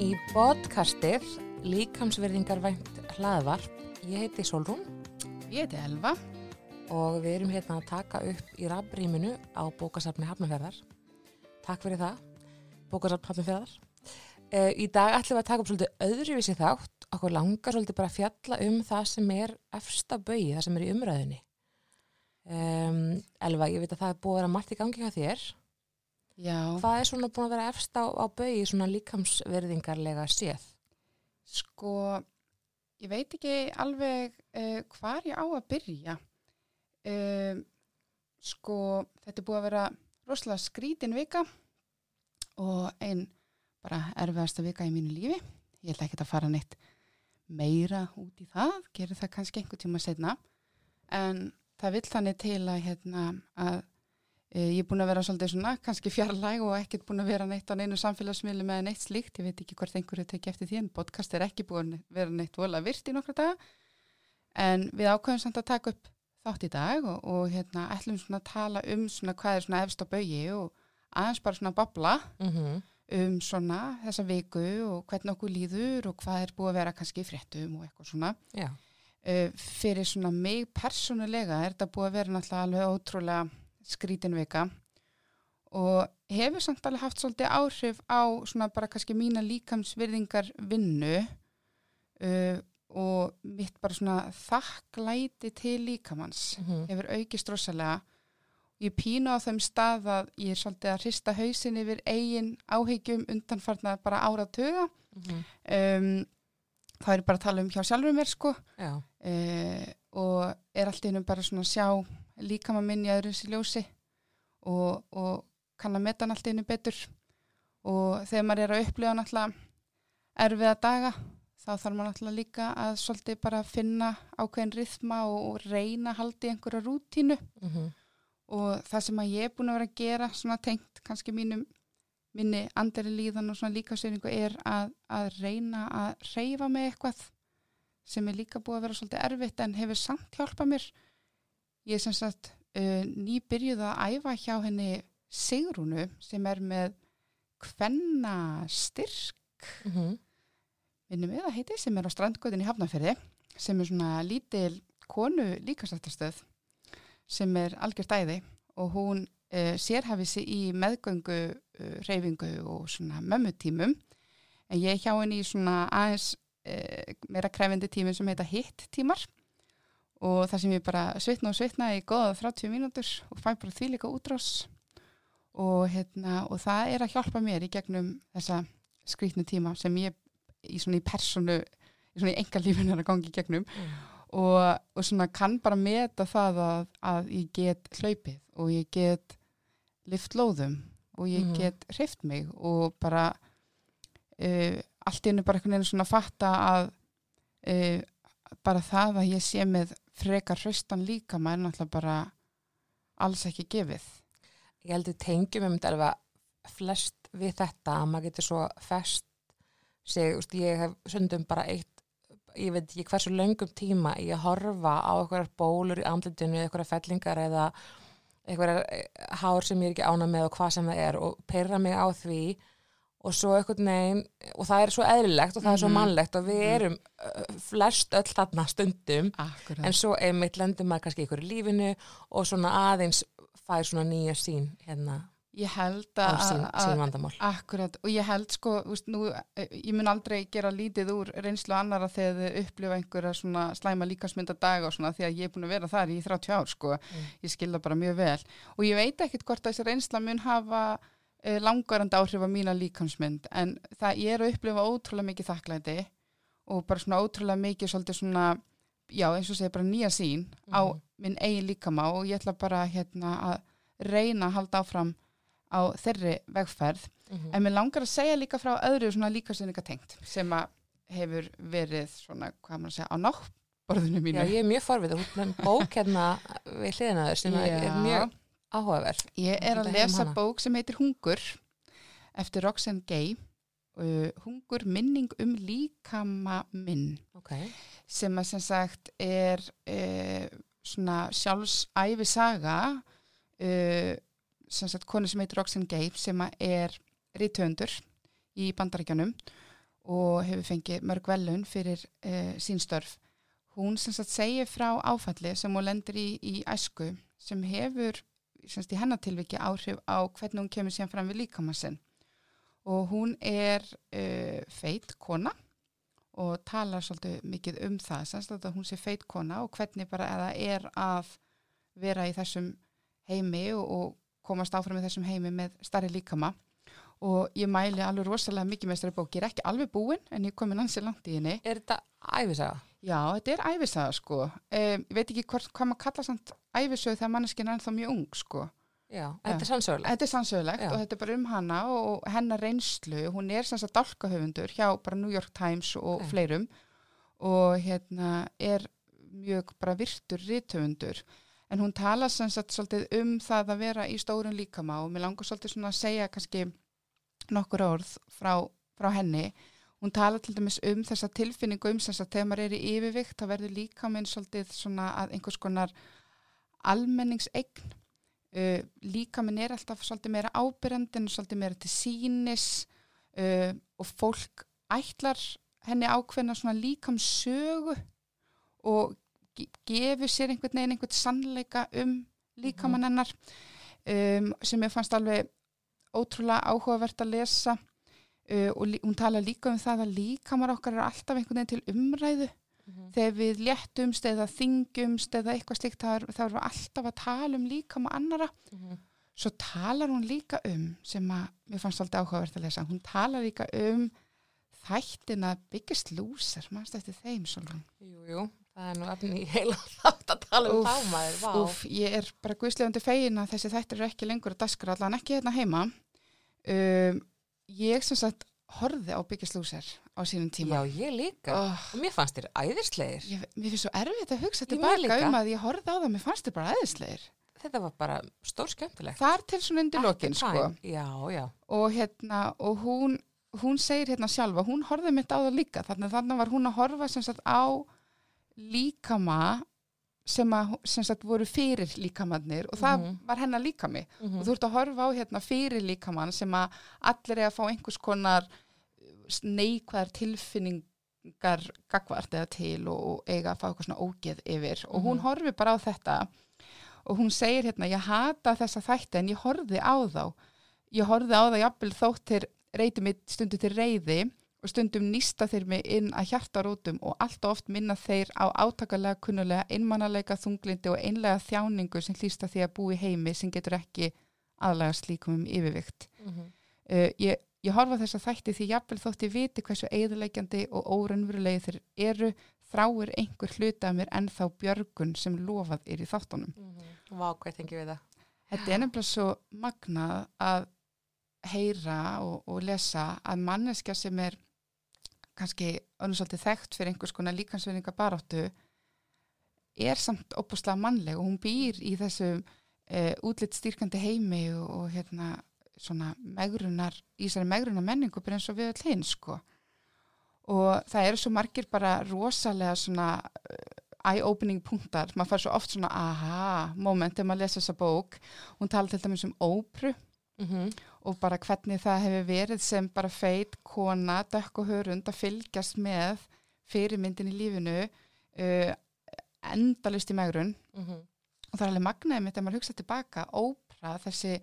Í podcastið Líkamsverðingarvænt hlaðvarp. Ég heiti Solrún Ég heiti Elva. og við erum hérna að taka upp í rafrýminu á bókasafni Hafnarferðar. Takk fyrir það, bókasafn Hafnarferðar. Uh, í dag ætlum við að taka upp svolítið öðruvísi þátt. Okkur langar svolítið bara að fjalla um það sem er efsta bögi, það sem er í umræðinni. Um, Elva, ég veit að það er búið að vera margt í gangi hjá þér. Já, Hvað er svona búin að vera efst á, á bögi svona líkamsverðingarlega séð? sko, ég veit ekki alveg uh, hvar ég á að byrja. Um, sko, þetta er búið að vera rosalega skrítin vika og einn bara erfiðasta vika í mínu lífi. Ég ætla ekki að fara neitt meira út í það, gerir það kannski einhver tíma setna. En það vill þannig til að, hérna, að ég er búin að vera svolítið svona, kannski fjarlæg og ekkert búin að vera neitt á neinu samfélagsmiðlu með neitt slíkt. Ég veit ekki hvort einhverju tekið eftir því en podcast er ekki búin að vera neitt vola virt í nokkra daga. En við ákveðum samt að taka upp þátt í dag og, og hérna ætlum svona að tala um svona hvað er svona efst á baugi og aðeins bara svona babla Mm um svona þessa viku og hvernig okkur líður og hvað er búið að vera kannski fréttum og eitthvað svona. Já. Uh, fyrir svona mig persónulega er þetta búið að vera náttúrulega skrítin vika. Og hefur samt alveg haft svolítið áhrif á svona bara kannski mína líkamsvirðingar vinnu uh, og mitt bara svona þakklæti til líkamanns Mhm. hefur aukist rosalega. Ég pínu á þeim stað að ég er svolítið að hrista hausin yfir eigin áhyggjum undanfarnar bara áratuga. Mhm. um, þá er ég bara að tala um hjá sjálfur mér sko. Uh, og er allt innum bara svona að sjá líkama minn í öðru sér ljósi og, og kann að meta hann allt innum betur. Og þegar maður er að upplifa náttúrulega erfiða daga þá þarf maður náttúrulega líka að svolítið bara finna ákveðin rithma og, og reyna að halda í einhverja rútínu. Mhm. og það sem að ég er búin að vera að gera svona tengt kannski mínum minni andari líðan og svona líkastöðningu er að, að reyna að reyfa mig eitthvað sem er líka búið að vera svolítið erfitt en hefur samt hjálpað mér ég er sem sagt uh, nýbyrjuð að æfa hjá henni Sigrúnu sem er með kvenna styrk Mhm. minnum við að heiti sem er á strandgöðin í Hafnarferði sem er svona lítil konu líkastættastöð sem er algjört æði og hún uh, sérhafið sig í meðgöngu uh, reyfingu og svona mömmutímum. En ég hjá henni í svona aðeins uh, meira krefindi tímum sem heita hitt tímar og það sem ég bara svitna og svitna í góða 30 mínútur og fæ bara því líka útrás og, hérna, og það er að hjálpa mér í gegnum þessa skrýtnu tíma sem ég í svona í personu í svona í enga lífinu er að gangi í gegnum Mm. og, og svona kann bara meta það að, að ég get hlaupið og ég get lift lóðum og ég Mhm. get hreift mig og bara uh, allt í hennu bara einhvern veginn svona fatta að uh, bara það að ég sé með frekar hraustan líka maður náttúrulega bara alls ekki gefið. Ég held að tengjum um þetta alveg flest við þetta að maður getur svo fest sig, úst, ég hef sundum bara eitt ég veit ekki hversu löngum tíma í að horfa á einhverjar bólur í andlutinu, einhverjar fellingar eða einhverjar eh, hár sem ég er ekki ána með og hvað sem það er og perra mig á því og svo einhvern veginn og það er svo eðlilegt og það er svo Mhm. mannlegt og við Mhm. erum flest öll þarna stundum Akkurat. en svo einmitt lendur maður kannski í ykkur lífinu og svona aðeins fær svona nýja sín hérna ég held að, sín, að sín. Akkurat, og ég held sko, úst, nú, eh, ég mun aldrei gera lítið úr reynslu annara þegar þau upplifa einhverja svona slæma líkansmynda dag og svona því að ég er búin að vera þar í 30 ár sko, Mm. ég skilða bara mjög vel og ég veit ekkert hvort þessi reynsla mun hafa uh, langarandi áhrif á mína líkansmynd en það ég er að upplifa ótrúlega mikið þakklæti og bara svona ótrúlega mikið svolítið svona, já eins og segir bara nýja sín á Mhm. minn eigin líkama og ég ætla bara hérna að reyna að halda áfram á þeirri vegferð Mhm. En mér langar að segja líka frá öðru svona líkasynninga tengt sem að hefur verið svona, hvað maður að segja, á náttborðinu mínu. Já, ég er mjög forvið og hún er bók hérna við hliðina þau sem er mjög áhugaverð. Ég er að lesa hana. bók sem heitir Hungur eftir Roxanne Gay. Uh, hungur minning um líkama minn Ok, sem að sem sagt er uh, svona sjálfsæfi saga uh, sem sagt konu sem heitir Roxanne Gay sem að er rítöndur í bandaríkjanum og hefur fengið mörg velun fyrir uh, sín störf. Hún sem sagt segir frá áfalli sem hún lendir í, í æsku sem hefur sem sagt, í hennatilviki áhrif á hvernig hún kemur síðan fram við líkamassinn og hún er uh, feit kona og talar svolítið mikið um það semst að hún sé feit kona og hvernig bara eða er að vera í þessum heimi og, og komast áfram í þessum heimi með starri líkama. Og ég mæli alveg rosalega mikið með þessari bók, ég er ekki alveg búin en ég komin ansi langt í henni. Er þetta æfisaga? Já, þetta er æfisaga sko. Um, ég veit ekki hvort, hvað maður kalla samt æfisög þegar manneskinn er ennþá mjög ung sko. Já, þetta er sannsögulegt. Þetta er sannsögulegt og þetta er bara um hana og hennar reynslu, hún er sem sagt dálkahöfundur hjá bara New York Times og Ok. fleirum og hérna er mjög bara virtur rithöfundur. En hún tala sem sagt svolítið um það að vera í stórun líkama og mér langar svolítið svona að segja kannski nokkur orð frá, frá henni hún tala til dæmis um þessa tilfinningu um þess að þegar maður er í yfirvikt þá verður líkaminn svolítið svona að einhvers konar almenningseign. Uh, líkaminn er alltaf svolítið meira ábyrjandi en svolítið meira til sínis uh, og fólk ætlar henni ákveðna svona líkamsögu og ge gefur sér einhvern veginn einhvern sannleika um líkamann hennar um, sem ég fannst alveg ótrúlega áhugavert að lesa uh, og hún tala líka um það að líkamar okkar er alltaf einhvern veginn til umræðu Mhm. þegar við léttumst eða þingjumst eða eitthvað slíkt þá er- erum við alltaf að tala um líkama annara Mhm. svo talar hún líka um sem að mér fannst alltaf áhugavert að lesa hún talar líka um þættina Biggest Loser mannst eftir þeim Solrún Jú, jú, það er nú efni í heila þátt að tala um þá maður. Úf, ég er bara guðslegandi fegin að þessi þættir eru ekki lengur að daskra allan ekki hérna heima um, ég sem sagt horfði á Biggest Loser á sínum tíma Já, ég líka. oh, Og mér fannst þér æðislegir. ég, mér finnst svo erfitt að hugsa tilbaka um að ég horfði á það mér fannst þið bara aðeinslegir Þetta var bara stór skemmtilegt. þar til svona undir lokin sko Já, já. og hérna og hún, hún segir hérna sjálfa hún horfði mitt á það líka þannig þannig var hún að horfa sem sagt á líkama sem, að, sem sagt voru fyrir líkamannir og það Mhm. var hennar líkami. Mm og þú ert að horfa á hérna fyrir líkamann sem að allir er að fá einhvers konar neikvæðar tilfinningar gagvart eða til og, og eiga að fá eitthvað svona ógeð yfir. Og hún Mhm. horfi bara á þetta og hún segir hérna ég hata þessa þætti en ég horfi á þá. Ég horfi á það jafnvel þóttir reyti mitt stundu til reyði og stundum nýsta þeir mig inn að hjartarótum og allt of oft minna þeir á átakalega kunnulega einmannalega þunglindi og einlega þjáningu sem hlýsta því að búi heimi sem getur ekki aðlega slíkum um yfirvikt. Mhm. Uh, ég, ég horfa á þessa þætti því jafnvel þótt ég viti hversu eigðuleikjandi og órunverulegi þeir eru þráir einhver hluta mér ennþá björgun sem lofað er í þáttunum. Mhm. Vá, hvað tengi við það? Þetta er nefnilega svo magnað að heyra og, og lesa að manneskja sem er kannski önnum svolítið þekkt fyrir einhvers konar líkansvinninga baráttu er samt opuslega mannleg og hún býr í þessum e, útlitt styrkandi heimi og, og hérna svona megrunar, í þessari megrunar menningu bara eins og við öll hinn sko. Og það eru svo margir bara rosalega svona eh, eye-opening punktar, maður fær svo oft svona aha, moment þegar maður lesa þessa bók. Hún tala til dæmis um ópru Mm og bara hvernig það hefur verið sem bara feit kona, dökk og hörund að fylgjast með fyrirmyndin í lífinu uh, endalust í megrun Mhm. og það er alveg magnaðið mitt að maður hugsa tilbaka ópra, þessi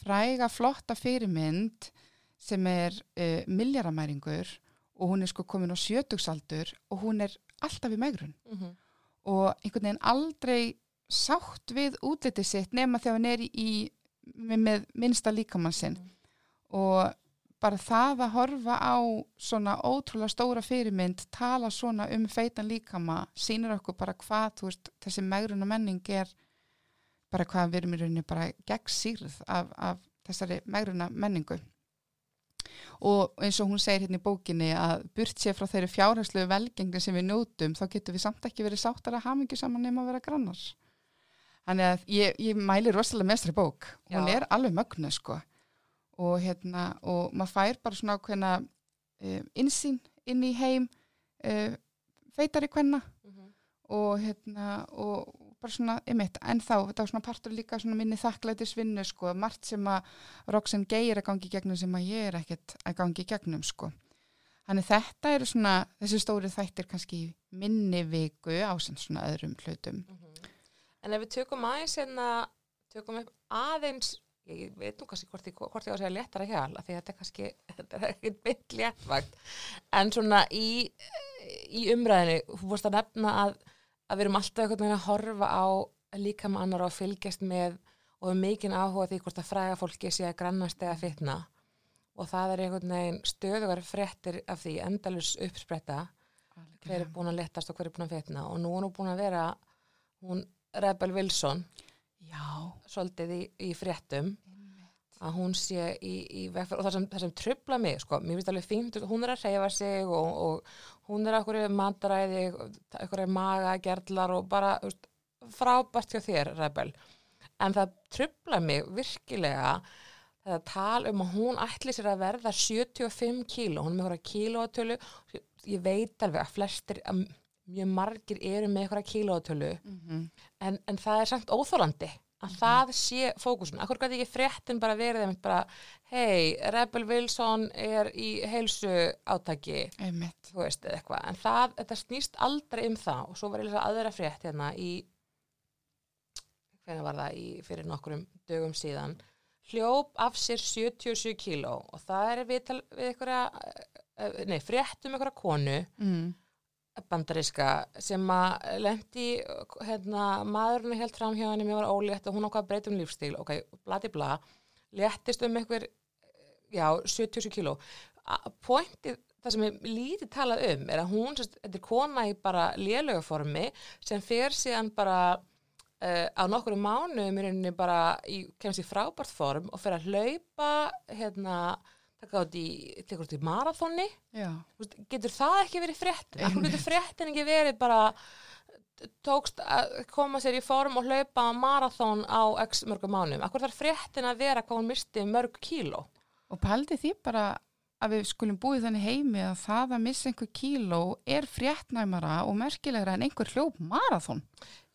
fræga flotta fyrirmynd sem er uh, milljaramæringur og hún er sko komin á sjötugsaldur og hún er alltaf í megrun Mhm. og einhvern veginn aldrei sátt við útlitið sitt nema þegar hann er í, með, minnsta líkamann sinn. Og bara það að horfa á svona ótrúlega stóra fyrirmynd tala svona um feitan líkama sýnir okkur bara hvað veist, þessi megruna menning er bara hvað við erum í rauninni bara gegn sýrð af, af þessari megruna menningu. Og eins og hún segir hérna í bókinni að burt sér frá þeirri fjárhærslu velgengni sem við nótum þá getur við samt ekki verið sáttar að hamingi saman nema að vera grannar þannig að ég, ég mæli rosalega með þessari bók hún Já. er alveg mögnu sko og hérna og maður fær bara svona ákveðna um, insýn inn í heim um, feitari kvenna Mhm. og hérna og bara svona, einmitt, en þá, þetta var svona partur líka svona minni þakklætis vinnu, sko, margt sem að Roxanne Gay er að gangi í gegnum sem að ég er ekkert að gangi í gegnum, sko. Þannig þetta eru svona, þessi stóri þættir kannski í minni viku á svona öðrum hlutum. En ef við tökum aðeins hérna, tökum upp aðeins, ég veit nú kannski hvort ég, á að segja léttara hjál, af því þetta er kannski, þetta er ekkert mynd léttvægt, en svona í, í umræðinu, þú vorst að nefna að, að við erum alltaf einhvern veginn að horfa á líka með annar og fylgjast með og við mikinn áhuga því hvort að fræga fólki sé að grannast eða fitna. Og það er einhvern veginn stöðugar fréttir af því endalus uppspretta hver er búin að letast og hver er búin að fitna. Og nú er nú búin að vera hún Rebel Wilson Já, svolítið í, í fréttum að hún sé í, í vegferð og það sem, það sem trubla mig, sko, mér finnst alveg fínt hún er að reyfa sig og, og hún er að okkur mataræði okkur magagerlar og bara veist, frábært hjá þér, Rebel. En það trubla mig virkilega það tal um að hún ætli sér að verða 75 kíló, hún er með eitthvað kílóatölu ég veit alveg að flestir að mjög margir eru með eitthvað kílóatölu mm en, en það er samt óþólandi að það sé fókusun. Akkur gæti ekki fréttin bara verið hei, Rebel Wilson er í heilsu átaki, þú veist, eða eitthvað. En það, þetta snýst aldrei um það. Og svo var ég að aðra frétt hérna í, hvernig var það, í, fyrir nokkurum dögum síðan, hljóp af sér 77 kíló. Og það er við, við einhverja, eh, nei, frétt um einhverja konu Mm. Bandaríska sem að lendi hérna, maðurinn er helt fram hjá henni mér var ólétt og hún ákvað að breyta um lífstíl. Ok, bladi bla, léttist um einhver, já, 70 kíló. Pointið það sem er lítið talað um er að hún sérst, þetta er kona í bara lélögu formi sem fer síðan bara uh, á nokkru mánuðum í rauninni bara í, kemst í frábært form og fer að hlaupa hérna, taka át í, í veist, getur það ekki verið fréttin? Akkur getur fréttin ekki verið bara tókst að koma sér í form og hlaupa marathón á x mörgum mánum? Akkur þarf fréttin að vera hvað hún misti mörg kíló? og paldi því bara að við skulum búið þannig heimi að það að missa einhver kíló er fréttnæmara og merkilegra en einhver hljóp marathon.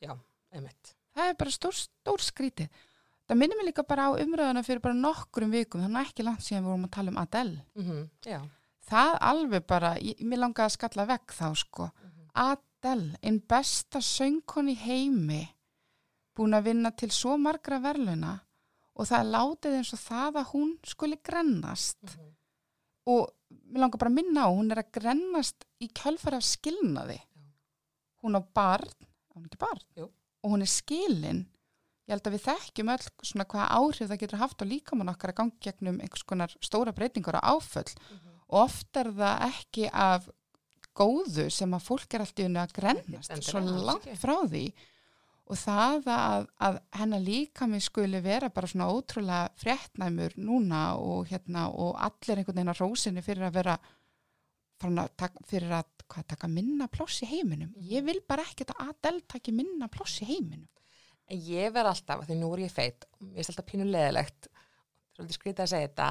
Já, einmitt. Það er bara stór, stór skrítið. Það minnir mig líka bara á umröðuna fyrir bara nokkrum vikum, þannig að ekki langt síðan við vorum að tala um Adele. Mm Já, Það alveg bara, ég, mér langaði að skalla vekk þá sko. Adele, einn besta söngkon í heimi, búin að vinna til svo margra verðluna og það látið eins og það að hún skuli grennast og mér langar bara að minna á, hún er að grennast í kjölfara af skilnaði. Hún á barn, á hún ekki barn, Jú. og hún er skilin. Ég held að við þekkjum öll svona hvaða áhrif það getur haft á líkamann okkar að gangi gegnum einhvers konar stóra breytingur á áföll. Og oft er það ekki af góðu sem að fólk er alltaf unni að grennast Ekkert svo langt ekki. frá því. Og það að, að hennar líka mig skuli vera bara svona ótrúlega fréttnæmur núna og hérna og allir einhvern veginn að rósinni fyrir að vera að taka, fyrir að hvað, taka minna pláss í heiminum. Mhm. ég vil bara ekkert að Adele taki minna pláss í heiminum En ég verð alltaf, af því nú er ég feitt, og mér er alltaf pínu leðilegt, svolítið skrítið að segja þetta,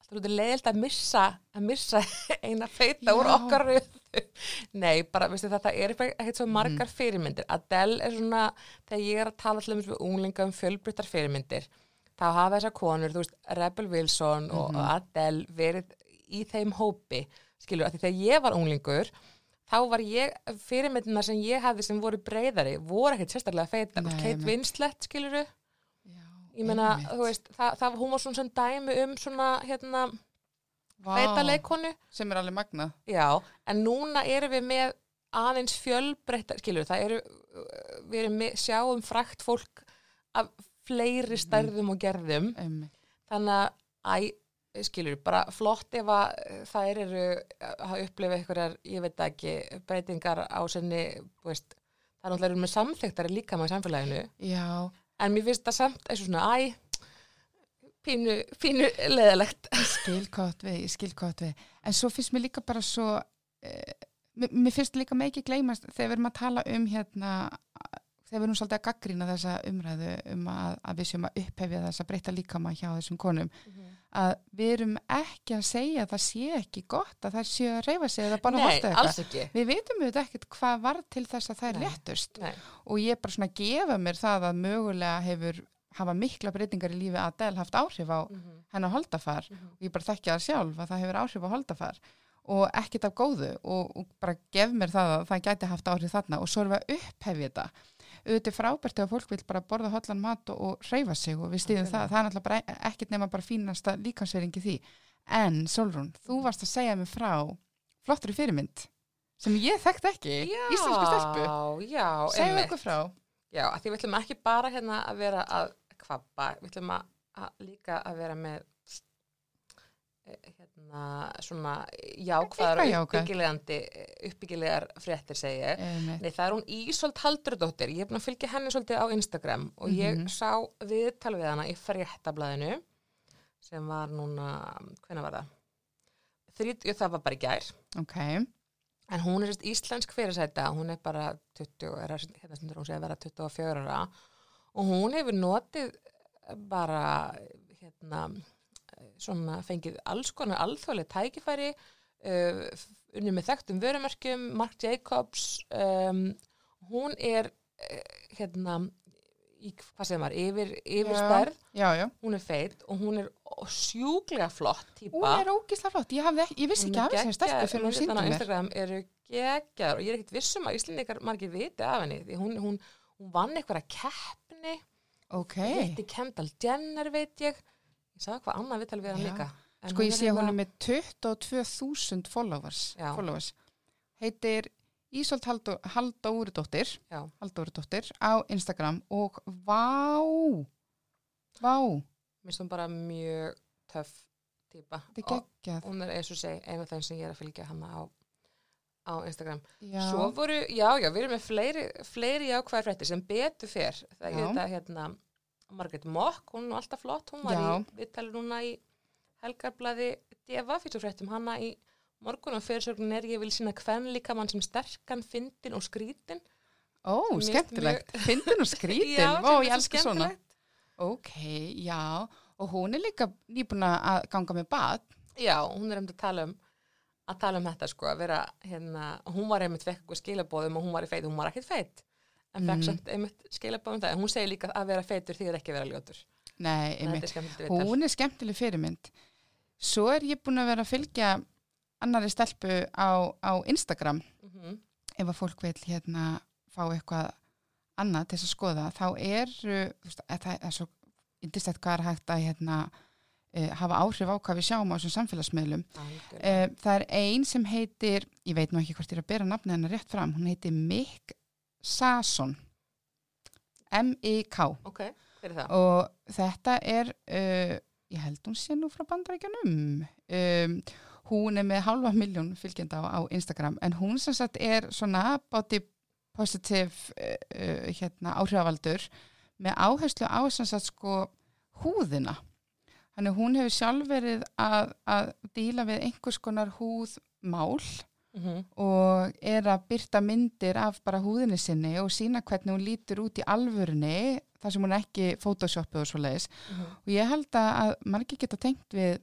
alltaf svolítið leðilegt að missa, að missa eina feita úr Já. okkar röðu. Nei, bara, veistu þetta er ekkert svo margar fyrirmyndir. Adele er svona, þegar ég er að tala allir við unglinga um fjölbryttar fyrirmyndir, þá hafa þessar konur, þú veist, Rebel Wilson og, og Adele verið í þeim hópi, skilur, að því þegar ég var unglingur, þá var ég, fyrirmyndirna sem ég hafði sem voru breyðari, voru ekkert sérstaklega feitar, Kate. Winslet, skiluru, Já, ég meina, þú veist, það, það, hún var svona dæmi um svona, hérna, feita leikonu, sem er alveg magnað. Já, en núna erum við með aðeins fjölbreyttar, skilur, það eru, við erum með, sjáum frækt fólk af fleiri stærðum og gerðum, Einmitt. þannig að, skilur, bara flott ef að uh, þær eru að upplifa einhverjar, ég veit ekki, breytingar á sinni, þú veist, það er náttúrulega með samþyktari líka með samfélaginu, Já, en mér finnst það samt eins og svona, æ, pínu, pínu leðalegt. skilkott við, ég skilkott við. En svo finnst mér líka bara svo eh, mér, finnst líka með ekki gleymast þegar við erum að tala um hérna þegar við erum svolítið að gaggrýna þessa umræðu um að, að við séum að upphefja þessa breyta líkama hjá þessum konum að við erum ekki að segja að það sé ekki gott að það séu að reyfa sig eða bara holta eitthvað. Við veitum auðvitað ekkert hvað var til þess að það er léttust. og ég bara svona gefa mér það að mögulega hefur hafa mikla breytingar í lífi að Adele haft áhrif á Mhm, hennar holdafar. Mhm. og ég bara þekkja það sjálf að það hefur áhrif á holdafar. Og ekkert af góðu. Og, og bara gef mér það að það gæti haft áhrif þarna. Og svo erum við að upphefja þetta auðvitað frábært ef fólk vil bara borða hollan mat og, og hreyfa sig og við stýðum Algjörlega. það, það er náttúrulega e- ekkert nema bara fínasta líkansveringi því. En Solrún, þú varst að segja mig frá flottri fyrirmynd sem ég þekkt ekki, íslensku stelpu. Já, já, segja okkur frá. Já, því við ætlum ekki bara hérna að vera að kvabba, við ætlum að, að líka að vera með hérna svona jákvæðar uppbyggilegandi uppbyggilegar fréttir segi ég. Einmitt. Nei, það er hún Ísolt Haldurdóttir, ég er búin að fylgja henni svolítið á Instagram og ég Mhm. sá viðtal við hana í fréttablaðinu sem var núna, hvenær var það? Þrít, jú, það var bara í gær. ok, En hún er íslensk fyrirsæta, hún er bara 20, er, hérna stundur hún segja að vera 24 ára og hún hefur notið bara hérna svona fengið alls konar alþjóðlega tækifæri uh, unni með þekktum vörumerkjum, Marc Jacobs um, hún er uh, hérna í, hvað segir maður, yfir, yfir Já. stærð, já, já. Hún er feit og hún er sjúklega flott típa. Hún er ógislega flott, ég, ekki- ég vissi ekki er af þessari stelpu geggjaðar, fyrir hún á síndi mér. Instagram eru geggjar og ég er ekkert vissum að Íslendingar margir viti af henni því hún, hún, hún vann eitthvað keppni. Ok, hitti Kendall Jenner veit ég ég sagði hvað annað viðtal við hann líka. En sko ég sé hérna- hún er með 22.000 followers, followers. Heitir Ísolt Já. Halldóruðdóttir á Instagram og vá vá, mér hún bara mjög töff er og hún er eins og segi einu af þeim sem ég er að fylgja hann á, á Instagram. Já, Svo voru, já, já, við erum með fleiri, fleiri jákvæðar fréttir sem betur. Það er Já. þetta, hérna, Margrét Mokk, hún nú alltaf flott, hún var Já. í viðtali núna í helgarblaði Deva, fyrir fréttum hana í morgun og fyrirsögnin er ég vil sína hvern líka mann sem sterkan, fyndin og skrítin. ó, mér skemmtilegt. fyndin og skrítin, Já, ó, ég elska svona. ok, já, og hún er líka nýbúin að ganga með bad Já, hún er um að tala um að tala um þetta sko, að vera hérna, hún var einmitt fekk eitthvað skilabóðum og hún var í feit, hún var ekkert feit en fekk Mhm. samt einmitt skilabóðum það, en hún segir líka að vera feitur því ekki að vera ljótur. nei, einmitt er hún er skemmtileg fyrirmynd svo er ég búin að vera að fylgja annari stelpu á, á Instagram Mhm. ef að fólk vil hérna fá eitthvað annað til að skoða þá er, veist, að það er svo yndislegt hvað er hægt að hérna uh, hafa áhrif á hvað við sjáum á þessum samfélagsmiðlum. Uh, það er ein sem heitir, ég veit nú ekki hvort ég er að bera nafnið hennar rétt fram, hún heitir Mick Sasson M-I-K Ok, hver er það? og þetta er uh, ég held hún sé nú frá bandarækjanum um, hún er með halva miljón fylgjenda á, á Instagram en hún sem sagt er svona body positive uh, uh, hérna, áhrifavaldur með áherslu á sem sagt sko húðina. Hún hefur sjálf verið að, að díla við einhvers konar húðmál Mm -hmm. og er að byrta myndir af bara húðinni sinni og sína hvernig hún lítur út í alvörunni þar sem hún ekki photoshopu og svo leiðis og ég held að margir geta tengt við,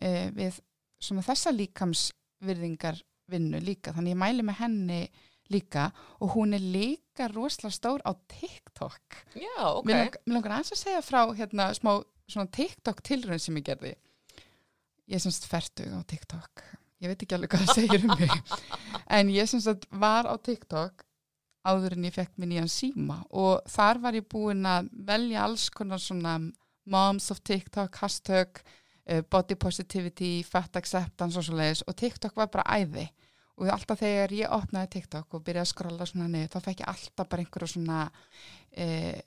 e, við svona þessa líkamsvirðingar vinnu líka, þannig ég mæli með henni líka og hún er líka rosalega stór á TikTok Já, ok. Mér langar, mér langar aðeins að segja frá hérna smá svona TikTok tilraun sem ég gerði. Ég er semst fertug á TikTok. Ég veit ekki alveg hvað það segir um mig. En ég semst var á TikTok áður en ég fekk mér nýjan síma og þar var ég búin að velja alls konar svona moms of TikTok, hashtag, uh, body positivity, fat acceptance og svo leiðis og TikTok var bara æði og alltaf þegar ég opnaði TikTok og byrjaði að skrolla svona niður þá fekk ég alltaf bara einhverju svona e,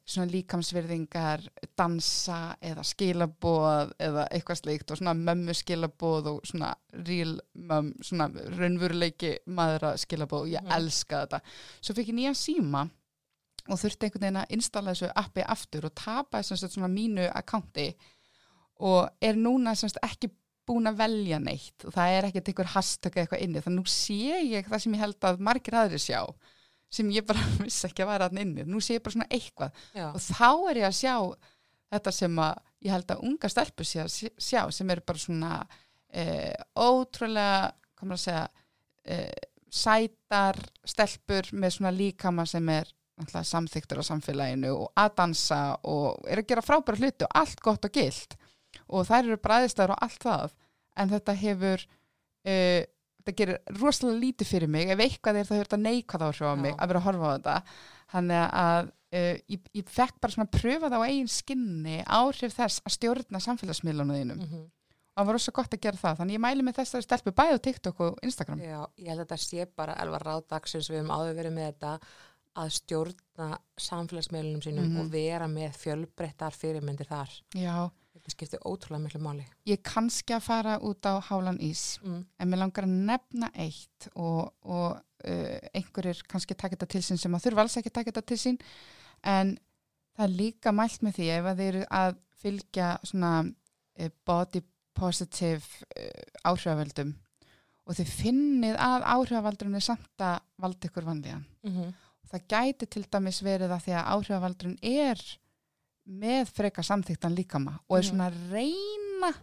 svona líkamsvirðingar dansa eða skilaboð eða eitthvað slikt og svona mömmu skilaboð og svona real mömm, svona raunveruleiki maðura skilaboð og ég Mhm. elska þetta svo fekk ég nýja síma og þurfti einhvern veginn að installa þessu appi aftur og tapa þess að svona mínu accounti og er núna semst ekki búin að velja neitt og það er ekkert einhver hashtag eitthvað inni þannig nú sé ég það sem ég held að margir aðri sjá sem ég bara vissi ekki að vera hann inni. Nú sé ég bara svona eitthvað. Já. og þá er ég að sjá þetta sem að ég held að unga stelpur sé að sjá sem eru bara svona uh, ótrúlega, komur að segja uh, sætar stelpur með svona líkama sem er samþyktur á samfélaginu og að dansa og er að gera frábæra hluti og allt gott og gilt og þær eru bræðistar og allt það en þetta hefur uh, þetta gerir rosalega lítið fyrir mig ef eitthvað er það hefur þetta neikvæð á mig Já. að vera að horfa á þetta þannig að uh, ég, ég fekk bara svona að pröfa það á eigin skinni áhrif þess að stjórna samfélagsmiðlunum þínum Mhm. og það var rosa gott að gera það þannig ég mæli með þessari stelpu bæði á TikTok og Instagram Já, ég held að þetta sé bara elvar ráðdagsins við höfum áður verið með þetta að stjórna samfélagsmeilunum sínum Mhm. og vera með fjölbreyttar fyrirmyndir þar. Já, Þetta skiptir ótrúlega miklu máli. ég kannski að fara út á Hálan Ís Mm. en mér langar að nefna eitt og, og uh, einhverjir kannski taka þetta til sín sem að þurfa alls ekki taka þetta til sín en það er líka mælt með því ef að þeir eru að fylgja svona uh, body positive uh, áhrifavöldum og þið finnið að áhrifavaldurinn er samt að valda ykkur vanlíðan. Mm Það gæti til dæmis verið að því að áhrifavaldurinn er með freka samþyktan líkama og er Mhm. svona að reyna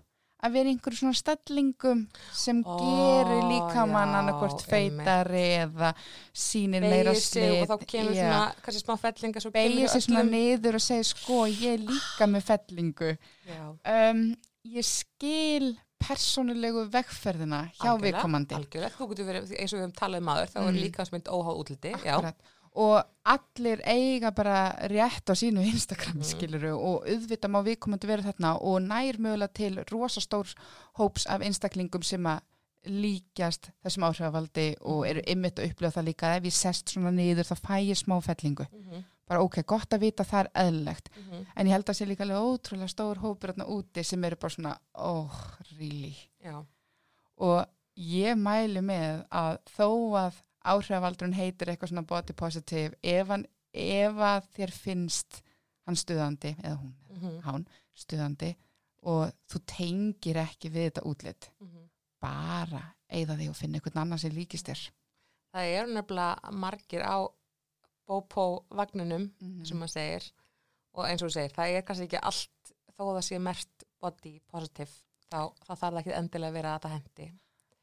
að vera í einhverju svona stellingum sem Ó, gerir líkamann já, einmitt. feitari eða sínir meira sig og þá kemur Já. svona, kannski smá fellinga beigir sig svona niður og segir sko ég er líka með fellingu Já, um, ég skil persónulegu vegferðina hjá viðkomandi eins og við höfum talað um aður, þá er Mm. líka mynd óháð útliti. Já, Akkurat. Og allir eiga bara rétt á sínu Instagram Mhm. skiluru og auðvitað má viðkomandi vera þarna og nær mögulega til rosastór hóps af einstaklingum sem að líkjast þessum áhrifavaldi og eru ymmit að upplifa það líka ef ég sest svona niður þá fæ ég smá fellingu. Mhm, bara ok, gott að vita það er eðlilegt. Mhm, en ég held að sé líka alveg ótrúlega stór hópur þarna úti sem eru bara svona oh, really? Já, og ég mæli með að þó að áhrifavaldurinn heitir eitthvað svona body positive ef, hann, ef að þér finnst hann stuðandi eða hún, mhm, hann stuðandi og þú tengir ekki við þetta útlit mhm. bara eigða þig og finna einhvern annan sem líkist þér Það eru nefnilega margir á bópó vagninum Mhm. sem maður segir og eins og þú segir, það er kannski ekki allt þó að það sé mert body positive þá, þá þarf það ekki endilega að vera að það hendi,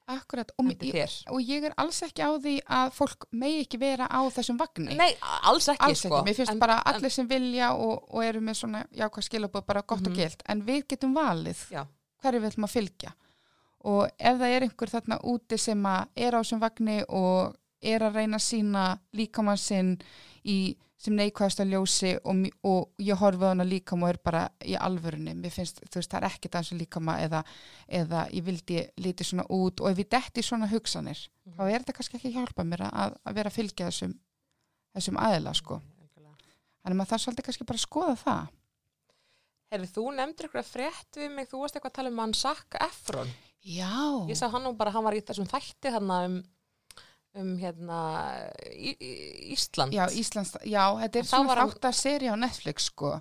Akkurat, og, ég, og ég er alls ekki á því að fólk megi ekki vera á þessum vagni. Nei, alls ekki alls sko. Ekki, mér finnst en, bara en, allir sem vilja og, og eru með svona jákvæð skilabóð bara gott Mhm. og gilt. En við getum valið Já. hverju við ætlum að fylgja. Og ef það er einhver þarna úti sem er á þessum vagni og er að reyna að sína líkamann sinn í sem neikvæðast að ljósi og, og ég horfi á hana líkama og er bara í alvörunni, mér finnst, þú veist, það er ekki dansu líkama eða, eða ég vildi lítið svona út og ef ég detti svona hugsanir, Mhm. þá er þetta kannski ekki að hjálpa mér að, að vera að fylgja þessum þessum aðila, sko. Þannig að það er svolítið kannski bara að skoða það. Herri, þú nefndir eitthvað frétt við mig, þú varst eitthvað að tala um hann Zac Efron. Já, Ég sá hann nú bara, hann var í þessum þætti þarna um, um hérna í, í, Ísland. já, Íslands, já, þetta er svona þáttaseri á Netflix, sko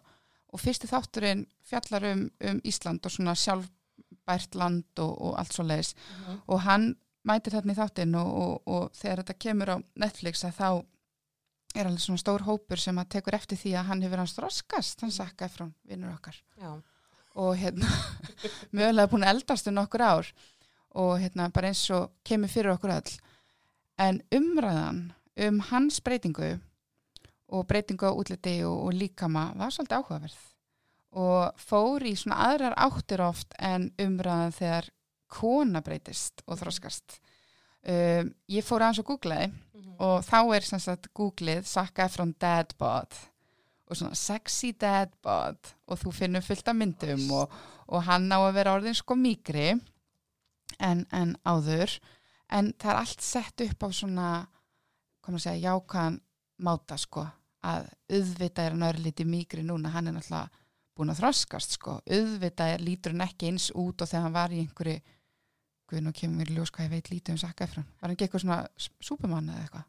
og fyrsti þátturinn fjallar um, um Ísland og svona sjálfbært land og, og allt svo leiðis Mhm. og hann mætir þarna í þáttinn og, og, og þegar þetta kemur á Netflix að þá er alveg svona stór hópur sem að tekur eftir því að hann hefur hans þroskast, hann sakka frá vinnur okkar Já. og hérna mögulega búin eldast um nokkur ár og hérna bara eins og kemur fyrir okkur öll en umræðan um hans breytingu og breytingu á útliti og, og líkama var svolítið áhugaverð og fór í svona aðrar áttir oft en umræðan þegar kona breytist og þroskast. Um, ég fór aðeins og googlaði Mhm. og þá er sem sagt googlið Saka Efron dad bod og svona sexy dad bod og þú finnur fullt af myndum og, og hann á að vera orðin sko mýgri en, en áður en það er allt sett upp á svona koma að segja jákvæðan máta sko að auðvitað er hann örlítið mýgri núna hann er náttúrulega búin að þroskast sko auðvitað er, lítur hann ekki eins út og þegar hann var í einhverju Guð, nú kemur mér ljós hvað ég veit lítið um Zac Efron. Var hann ekki eitthvað svona Superman eða eitthvað?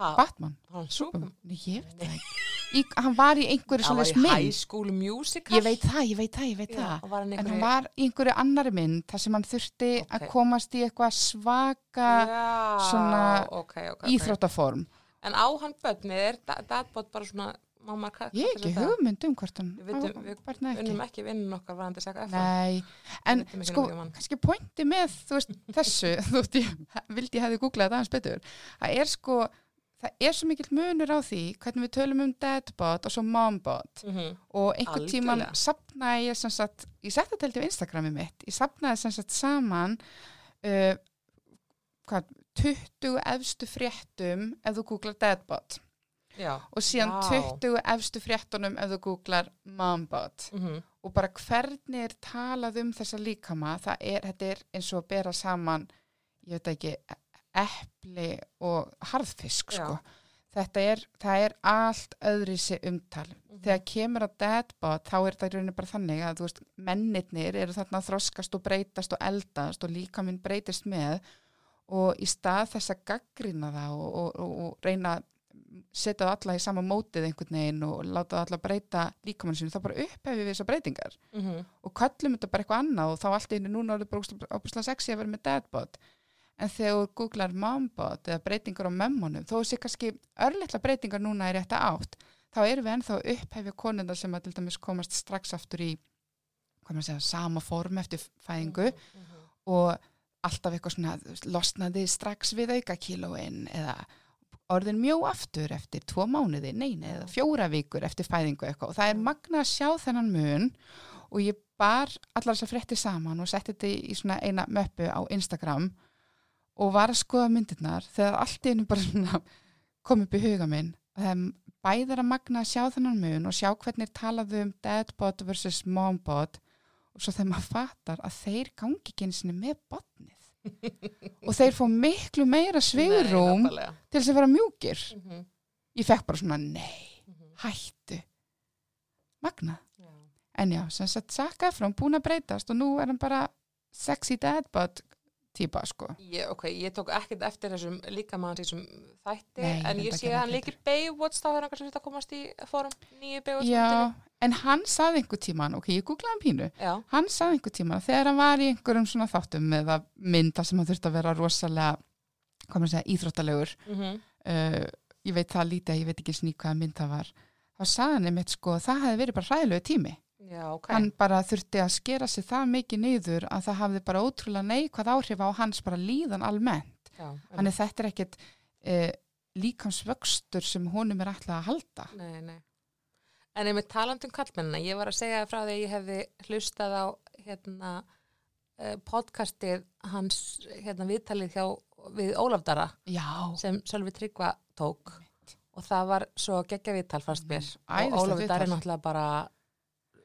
Ha, Batman? hann. Nei, ég veit það ekki. Í, hann var í einhverju Hann svona var í High mynd. School Musical. Ég veit það, ég veit það, ég veit Já, það. hann En einhverju... hann var í einhverju annari mynd þar sem hann þurfti Ok. að komast í eitthvað svaka Já, svona ok, ok, ok. íþróttaform. En á hann börni, er da- dadbot bara svona ka- Ég kalla ekki hugmynd um hvort hann Við við barna ekki. Unnum ekki vinnun okkar varandi Efron. Nei, en sko, um hann. kannski pointi með veist, þessu, þú veist, ég vildi ég hefði googlað þetta aðeins betur, það er sko það er svo mikill munur á því hvernig við tölum um deadbot og svo mombot Mhm. og einhvern tíman sapnaði ég sem sagt, ég setti þetta held í Instagrami mitt, ég sapnaði sem sagt saman uh, hvað, 20 efstu fréttum ef þú googlar deadbot Já. og síðan Vá. 20 efstu fréttunum ef þú googlar mombot Mhm. og bara hvernig er talað um þessa líkama, það er, þetta er eins og að bera saman, ég veit ekki, epli og harðfisk, sko. Þetta er, er allt öðrisi umtal. Mhm. Þegar kemur að deadbot, þá er það í rauninni bara þannig að, veist, mennirnir eru þarna þroskast og breytast og eldast og líka minn breytist með og í stað þess að gaggrina það og, og, og, og reyna að setja það alla í sama mótið einhvern veginn og láta það alla breyta líkamann sinu, þá bara upphefið við þessar breytingar Mhm. og kallum þetta bara eitthvað annað og þá allt einu núna er þetta óbúslega sexy að vera með dadbot en þegar þú googlar mombot eða breytingar á mömmunum þó sé kannski örlittla breytingar núna í rétta átt þá erum við ennþá að upphefja konundar sem að til dæmis komast strax aftur í hvað maður segja, sama form eftir fæðingu Mhm. og alltaf eitthvað svona losnaði strax við auka kílóin eða orðin mjó aftur eftir tvo mánuði, neina, eða fjóra vikur eftir fæðingu eitthvað. Og það er magna að sjá þennan mun og ég bar allar þessar fréttir saman og setti þetta í svona eina möppu á Instagram og var að skoða myndirnar þegar allt einu bara svona kom upp í huga minn er bæðar að magna að sjá þennan mun og sjá hvernig er talað um dadbot versus mombot og svo þegar maður fattar að þeir gangi ekki einu sinni með botnið og þeir fá miklu meira svigurum til þess að vera mjúkir Mhm. ég fekk bara svona nei, Mhm. hættu magna, Já. en já, sem sagt Zac Efron búin að breytast og nú er hann bara sexy dadbot típa sko. Ég, ok, ég tók ekkert eftir þessum líka mann þessum þætti, Nei, en ég sé að hann leikir Baywatch, þá er hann kannski að komast í fórum, nýju Baywatch já, en hann saði einhver tíman ok, ég googlaði hann pínu. Já, hann saði einhver tíma þegar hann var í einhverjum svona þáttum eða mynda sem hann þurfti að vera rosalega hvað maður segja, íþróttalegur. Mm uh, ég veit það lítið, ég veit ekki sný hvaða mynd það var. Þá saði hann einmitt sko, það hefði verið bara hræðilegu tími já, ok. hann bara þurfti að skera sig það mikið niður að það hafði bara ótrúlega neikvæð áhrif á hans bara líðan almennt. Já, þannig þetta er ekkit uh, líkamsvöxtur sem honum er ætlað að halda. Nei, nei. En ég með talandum kallmennina, ég var að segja frá því að ég hefði hlustað á hérna, eh, podcastið hans hérna, viðtalið hjá við Ólafdara já, sem Sölvi Tryggva tók. Og það var svo geggja viðtal fannst mér. Og æðislegt Ólafur Dar er náttúrulega bara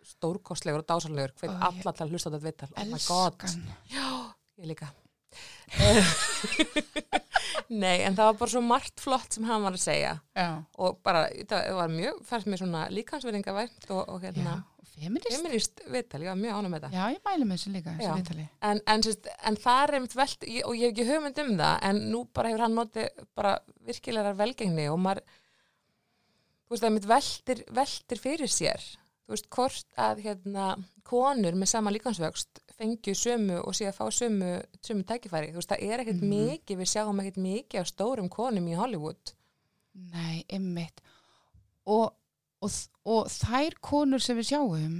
stórkostlegur og dásanlegur hvet Ó, alla ég til að hlusta þetta viðtal. Oh my god, já, ég líka. Nei, en það var bara svo margt flott sem hann var að segja. Já, og bara, það var mjög, fannst mér svona líkansverðingavænt og, og já, hérna og feminist feminist viðtal, ég var mjög ánum með þetta já, ég mælu með þessu líka, þessu viðtali. En, en, en það er einmitt velt ég, og ég hef ekki hugmynd um það en nú bara hefur hann notið bara virkilegar velgengni og maður þú veist, það einmitt veltir, veltir fyrir sér þú veist, hvort að hérna, konur með sama líkansvöxt fengju sömu og sé að fá sömu sömu tækifæri, þú veist, það er ekkert Mhm. mikið við sjáum ekkert mikið af stórum konum í Hollywood. Nei, ymmit og, og, og þær konur sem við sjáum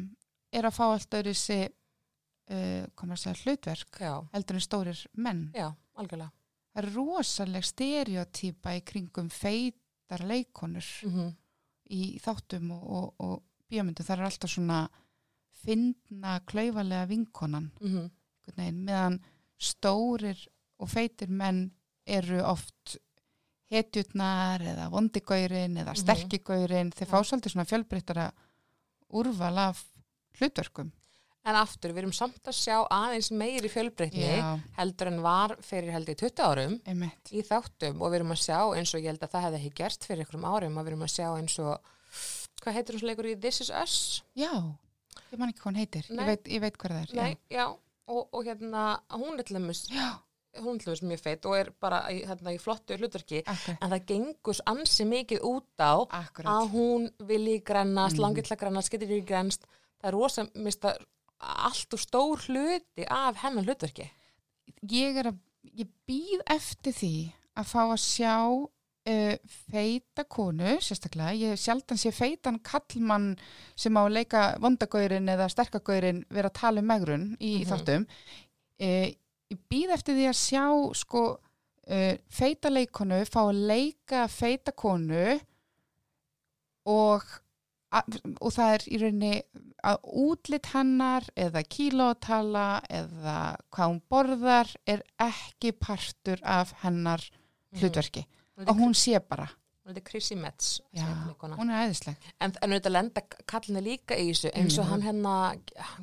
er að fá allt öðru þessi uh, komur að segja hlutverk já, heldur en stórir menn. Já, algjörlega. Það er rosaleg stereotýpa í kringum feitar leikonur mm í þáttum og, og, og bíómyndum það er alltaf svona finna klaufalega vinkonan. -hmm. einhvern veginn, meðan stórir og feitir menn eru oft hetjutnar eða vondigaurin eða Mhm. sterkigaurin þeir fá svolítið svona fjölbreyttara úrval af hlutverkum. En aftur, við erum samt að sjá aðeins meiri fjölbreytni Já, heldur en var fyrir held í 20 árum einmitt. í þáttum. Og við erum að sjá eins og ég held að það hefði ekki gert fyrir einhverjum árum að við erum að sjá eins og hvað heitir hún leikur í This Is Us? Já, ég man ekki hvað hann heitir ég veit, ég veit hvað það er Nei, já, og, og hérna hún er til dæmis, Já, hún er til dæmis mjög feitt og er bara í, hérna, í flottu hlutverki akkurat, en það gengur ansi mikið út á akkurat. að hún vilji grennast, Mhm. mm. langið til að grennast, getur ekki grennst það er rosa, mista allt og stór hluti af hennar hlutverki Ég er að ég býð eftir því að fá að sjá uh, feita konu, sérstaklega, ég sjaldan sé feitan kallmann sem á að leika vondagaurin eða sterkagaurin vera að tala um megrun í Mhm. þáttum. Uh, ég býð eftir því að sjá sko uh, feita leikonu, fá að leika feita konu og, og það er í rauninni að útlit hennar eða kílótala eða hvað hún borðar er ekki partur af hennar hlutverki Mhm. Og hún sé bara, Þetta er Chrissy Metz. já, hún er æðisleg. En, en auðvitað lenda kallinni líka í þessu eins og Mhm. hann hennar,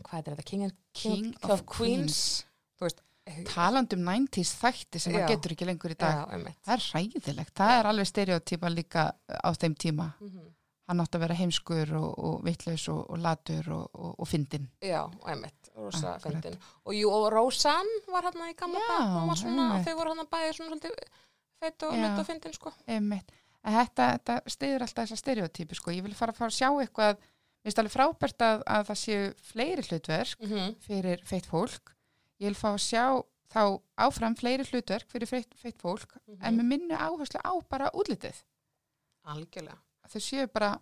hvað er þetta, King, and, King of Queens? Þú veist, taland um 90s þætti sem Já. maður getur ekki lengur í dag. Já, það er hræðilegt, það er alveg stereotypa líka á þeim tíma. Mhm. hann átti að vera heimskur og, og vittlaus og, og latur og, og, og fyndin Já, einmitt, rosa fyndin. Og Roseanne var hann í gamla Já, dag, hún þau voru hann bæði svona svolítið feitt og Já. nutt og fyndin, sko. Þetta, þetta stiður alltaf þessa stereotypi sko. Ég vil fara að fara að sjá eitthvað Mér finnst alveg frábært að, að það séu fleiri hlutverk Mm -hmm. fyrir feitt fólk. Ég vil fá að sjá þá áfram fleiri hlutverk fyrir feitt, feitt fólk en með minni áherslu á bara útlitið. Algjörlega. Þau séu bara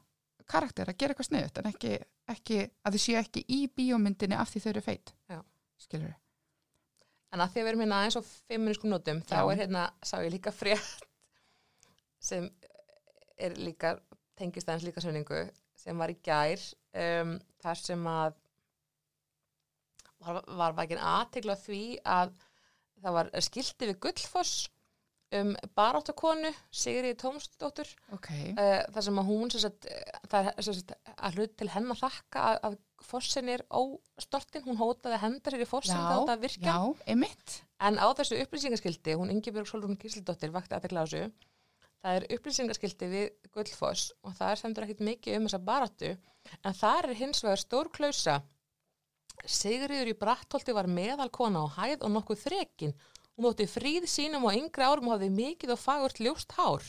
karakter að gera eitthvað sniðut en ekki, ekki, að þau séu ekki í bíómyndinni af því þau eru feitt. Já. Skilur En að því að við erum hérna aðeins á feminískum nótum, þá er hérna, sá ég líka frétt sem er líka, tengist aðeins líka sönningu, sem var í gær, um, þar sem að var, var vakin aðtegla því að það var skilti við Gullfoss um baráttakonu, Sigriði Tómsdóttur, Ok. uh, þar sem að hún sem sagt, eh, það er sem sagt, að hlut til hennar þakka að, að fossin er óstortin, hún hótaði að henda sér í fossin þá þetta virka Já, en á þessu upplýsingaskildi, hún Ingibjörg Solrún Gísildóttir vakti aðtekla á þessu það er upplýsingaskildi við Gullfoss og það er semdur ekkit mikið um þessa baráttu en það er hins vegar stór klausa Sigriður í Brattholti var meðal kona á hæð og nokkuð þrekin hún móti fríð sínum á yngri árum og hafði mikið og fagurt ljóst hár.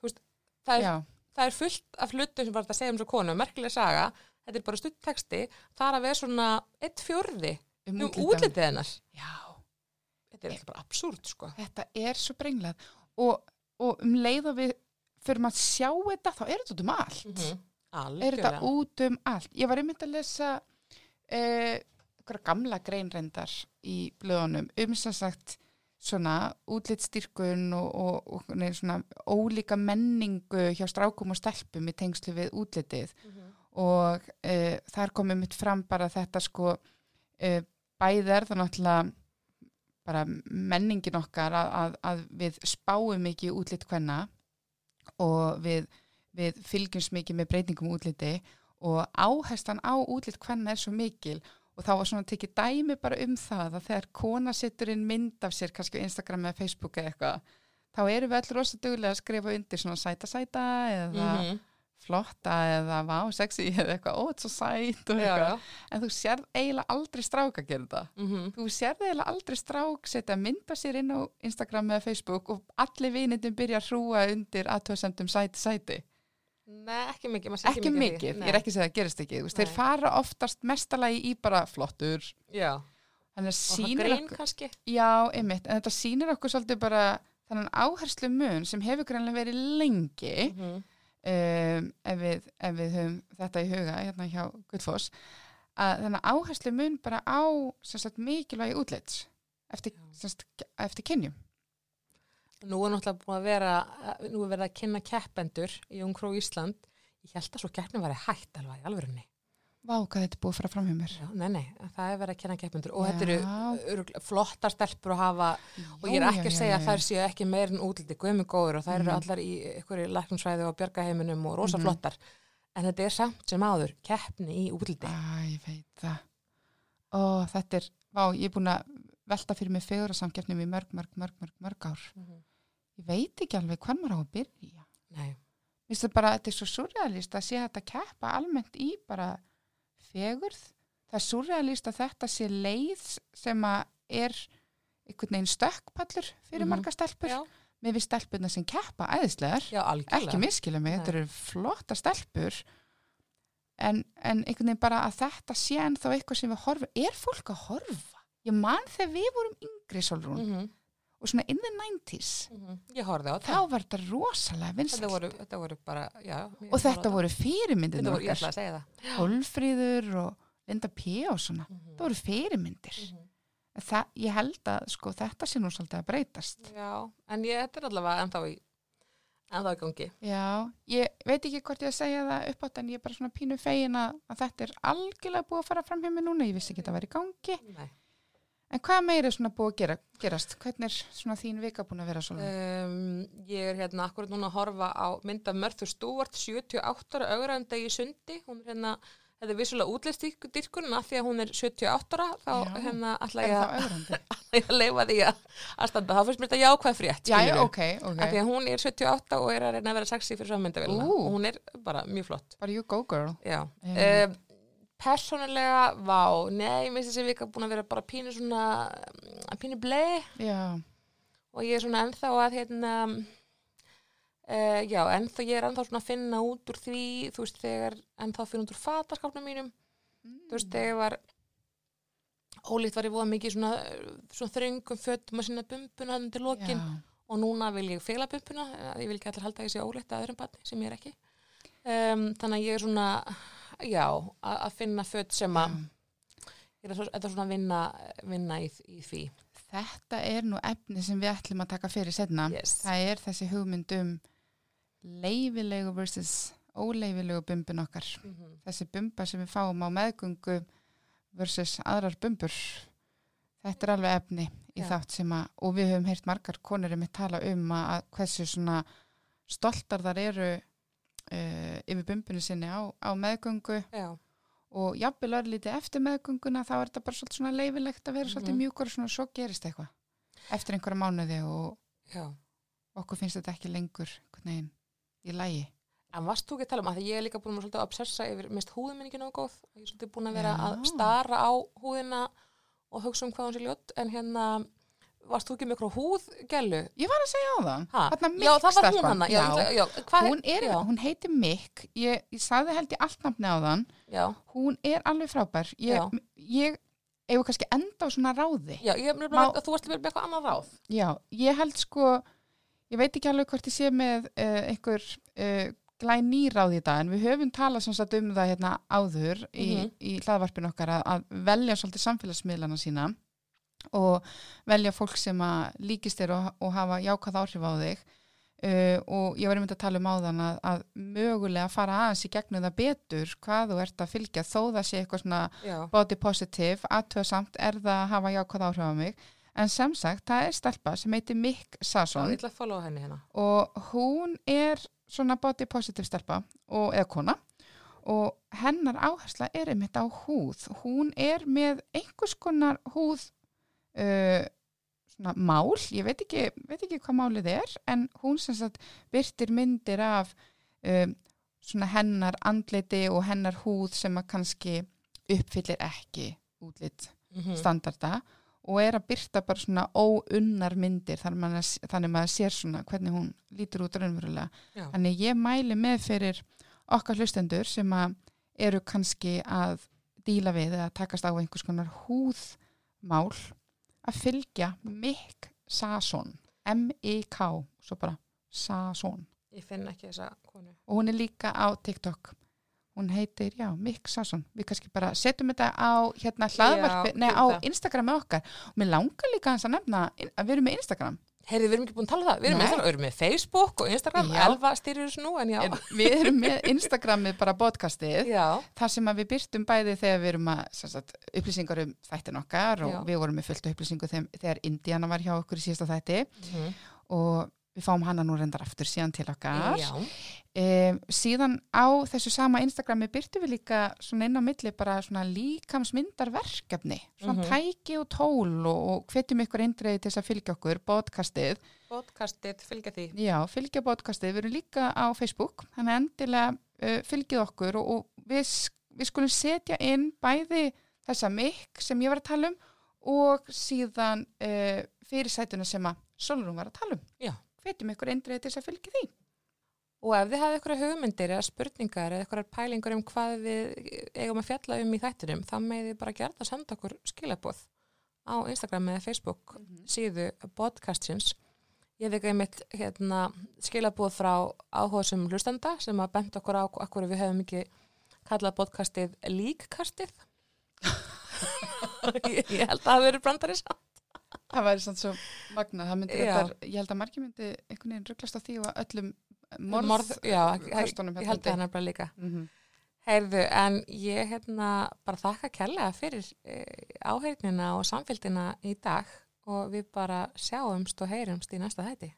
Veist, það er, það er fullt af hlutum sem var þetta að segja um svo konu, merkilega saga þetta er bara stutt texti, það er að vera svona eitt fjörði um, um útlitið. hennar Já. þetta er alltaf bara absúrt sko Þetta er svo brenglað og, og um leið og við fyrir maður að sjá þetta þá er þetta út um allt. mm -hmm. Er þetta út um allt. Ég var einmitt að lesa uh, einhverja gamla greinrendar í blöðunum um sem sagt svona útlitstyrkun og, og, og svona ólíka menningu hjá strákum og stelpum í tengslu við útlitið og uh, þar komið mitt fram bara þetta sko uh, bæði er það náttúrulega bara menningin okkar að, að, að við spáum mikið í útlit hvenna og við, við fylgjumst mikið með breytingum útliti og áherslan á útlit hvenna er svo mikil og þá var svona tekið dæmi bara um það að þegar kona setur inn mynd af sér kannski á Instagram eða Facebook eða eitthvað þá erum við allir rosa duglega að skrifa undir svona sæta sæta eða Mhm. Flotta eða vá, sexy eða eitthvað, ó, þetta er svo sæt og já, eitthvað, já. en þú sérð eiginlega aldrei strák að gera þetta. Mm þú sérð eiginlega aldrei strák setja mynda sér inn á Instagram eða Facebook og allir vinindum byrja að hrúa undir aðtöðsendum sæti sæti. Nei, ekki mikið, maður sé ekki mikið, ég er ekki að segja að það gerist ekki veist, þeir fara oftast mestalagi í bara flottur. Já, og það grein okkur kannski. Já, einmitt, en þetta sýnir okkur svolítið bara þannig áherslu mun sem hefur greinlega verið lengi mm -hmm. Um, ef, við, ef við höfum þetta í huga hérna hjá Guðfoss að þannig áherslu mun bara á sagt, mikilvægi útlits eftir, eftir kynjum. Nú er náttúrulega búin að vera nú er verið að kynna keppendur í Ungró Ísland. Ég held að svo keppni var hægt alveg alvörunni Vá, hvað þetta er búið að fara fram hjá mér Já, Nei, nei, það er verið að kynna keppendur og þetta Já. eru örugglega flottar stelpur að hafa og ég er Já, ekki já, að já, segja já, að þær séu ekki meir en útliti guðmi góður og þær eru Mhm. allar í einhverju læknumsvæði og björgaheiminum og rosa Mhm. flottar en þetta er samt sem áður keppni í útliti Æ, ég veit það Ó, þetta er, vá, ég er búin að velta fyrir mig fegur samkeppnum í mörg, mörg, mörg, mörg, mörg ár Mhm. Ég veit ekki alveg hvern maður á að byrja Nei, Mér finnst það bara, þetta er svo surrealist að sé þetta keppa almennt í bara fegurð. Það er surrealist að þetta sé leið sem að er einhvern veginn stökkpallur fyrir Mhm. marga stelpur. já, Mér við stelpurna sem keppa æðislegar, já, ekki Nei. þetta eru flotta stelpur. En, en einhvern veginn bara að þetta sé ennþá eitthvað sem við horfum. Er fólk að horfa? Ég man þegar við vorum yngri, Solrún, mm -hmm. Og svona in the 90s Ég horfði á þá það. var þetta rosalega Þetta vinsælt voru, þetta voru bara, já. og þetta voru fyrirmyndir Þetta voru, ég okkar ætla að segja það. Hólfríður og Linda P. og svona Mhm. það voru fyrirmyndir Mhm. En það, ég held að sko þetta sé nú svolítið að breytast Já, en ég, þetta er allavega ennþá í, ennþá í gangi. Já, ég veit ekki hvort ég að segja það upp átt en ég er bara svona pínu fegin að, að þetta er algjörlega búið að fara fram hjá mig núna, ég vissi ekki að það væri í gangi Nei. En hvað meira er svona búið að gera, gerast? Hvernig er svona þín vika búin að vera svona? Um, ég er hérna akkurat núna að horfa á mynda Mörður Stúart 78 ára augrandi í sundi. Hún er hérna, þetta er vissulega útlistdyrkun af því að hún er 78 ára þá Já. hérna ætla ég að, að leifa því að, að standa, þá finnst mér þetta jákvæð frétt Já, ok, af því ok að hún er 78 og er að reyna að vera sexy fyrir sammyndavilna og hún er bara mjög flott. Bara you go girl. Já. Já. Um, persónulega, vá, nei, mér finnst þessi vika búin að vera bara pínu svona pínu blei. Já, og ég er svona ennþá að hérna uh, já, ennþá ég er ennþá svona að finna út úr því þú veist, þegar ennþá finna út úr fataskápnum mínum. Þú veist, þegar var ólíkt var ég voða mikið svona, svona þröngum fötum að sinna bumbuna til lokin. Já, og núna vil ég fela bumbuna ég vil ekki allir halda ég sé ólíkt að öðrum barni sem ég er ekki. Um, þannig að ég er svona já, að, finna fött sem að ég er að, að svona vinna, vinna í, í því Þetta er nú efni sem við ætlum að taka fyrir setna. yes. Það er þessi hugmynd um leifilegu versus óleifilegu bumbun okkar. mm -hmm. Þessi bumba sem við fáum á meðgöngu versus aðrar bumbur. Þetta er alveg efni í Já. þátt sem að, og við höfum heyrt margar konur um að tala um að hversu svona stoltar þar eru uh, yfir bumbunni sinni á, á meðgöngu já, og jafnvel örlítið eftir meðgönguna þá er þetta bara svolítið svona leifilegt að vera svolítið Mhm. mjúkur og svona svo gerist eitthvað eftir einhverja mánuði og já okkur finnst þetta ekki lengur veginn í lægi En varst þú ekki að tala um að því ég er líka búin að obsessa yfir minn ekki nógu góð ég er svolítið búin að vera Já. að stara á húðina og hugsa um hvað hún sé ljótt en hérna varst þú ekki með ykkur húðgælu? Ég var að segja á það? Þarna Já, það var hún hún, er, hún heitir Mick ég, ég sagði held ég allt nafni á þann. Já, hún er alveg frábær. Ég, ég eigum kannski enda á svona ráði. Já, ég Má- þú varst með eitthvað annað ráð. Já, ég held sko ég veit ekki alveg hvort ég sé með uh, einhver uh, glæn nýráð í dag en við höfum talað sagt um það hérna áður í, Mhm. í hlaðvarpinu okkar að, að velja svolítið samfélagsmiðlana sína og velja fólk sem að líkist þér og, og hafa jákvæð áhrif á þig. Uh, og ég var einmitt að tala um áðan að, að mögulega fara aðeins í gegnum það betur hvað þú ert að fylgja þó það sé eitthvað svona Já, body positive, aðtöðsamt er það að hafa jákvæð áhrif á mig. En sem sagt, það er stelpa sem heitir Mick Sasson. Hérna. Og hún er svona body positive stelpa og, eða kona. Og hennar áhersla er einmitt á húð. Hún er með einhvers konar húð uh, svona mál, ég veit ekki, veit ekki hvað málið er en hún sem sagt byrtir myndir af um, svona hennar andliti og hennar húð sem að kannski uppfyllir ekki útlit mm standarda og er að byrta bara svona óunnar myndir þannig að, þannig að maður sér svona hvernig hún lítur út raunverulega. Já. Þannig ég mæli með fyrir okkar hlustendur sem að eru kannski að díla við eða takast á einhvers konar húðmál að fylgja Mick Sasson M-I-K svo bara Sasson. Ég finn ekki þessa konu. Og hún er líka á TikTok. Hún heitir, já, Mick Sasson. Við kannski bara setjum þetta á hérna hlaðvarpi, nei, á það. Instagrami okkar. Og mér langar líka hans að nefna að við erum með Instagram Heyrðu, við erum ekki búin að tala um það, við erum, með, við erum með Facebook og Instagram, Já. Elva stýrir þessu nú en já, En við erum með Instagramið bara podcastið. Já, þar sem við byrtum bæði þegar við erum að sagt, upplýsingar um þættin okkar og við vorum með fullt upplýsingu þegar, Indiana var hjá okkur í síðasta þætti. Mhm. og við fáum hana nú reyndar aftur síðan til okkar Um, síðan á þessu sama Instagrami byrtu við líka svona inn á milli bara svona líkamsmyndarverkefni svona Mhm. tæki og tól og, og hvetjum ykkur eindreiði til þess að fylgja okkur podcastið, podcastið, fylgja því. já, fylgja podcastið við erum líka á Facebook þannig endilega uh, fylgið okkur og, og við, við skulum setja inn bæði þessa mikk sem ég var að tala um og síðan uh, fyrirsætuna sem að Solrún var að tala um Já. Hvetjum ykkur eindreiði til þess að fylgja því Og ef þið hafið eitthvað hugmyndir eða spurningar eða eitthvað pælingar um hvað við eigum að fjalla um í þættinum, þá með þið bara gert að senda okkur skilabóð á Instagram eða Facebook Mhm. síðu podcastins. Ég veit einmitt hérna, skilabúð frá áhugaðsum hlustanda sem að bent okkur á okkur við hefum ekki kallað podcastið líkkastið. ég, held að það hafi verið brandari sá. Það væri svona svo magna, þetta, ég held að margir myndi einhvern veginn rugglast á því og öllum morð, Morð, já, ég, köstunum ég held það nefnilega líka. Mm -hmm. Heyrðu, en ég hérna bara þakka kærlega fyrir e, áheyrnina og samfélgina í dag og við bara sjáumst og heyrumst í næsta þætti.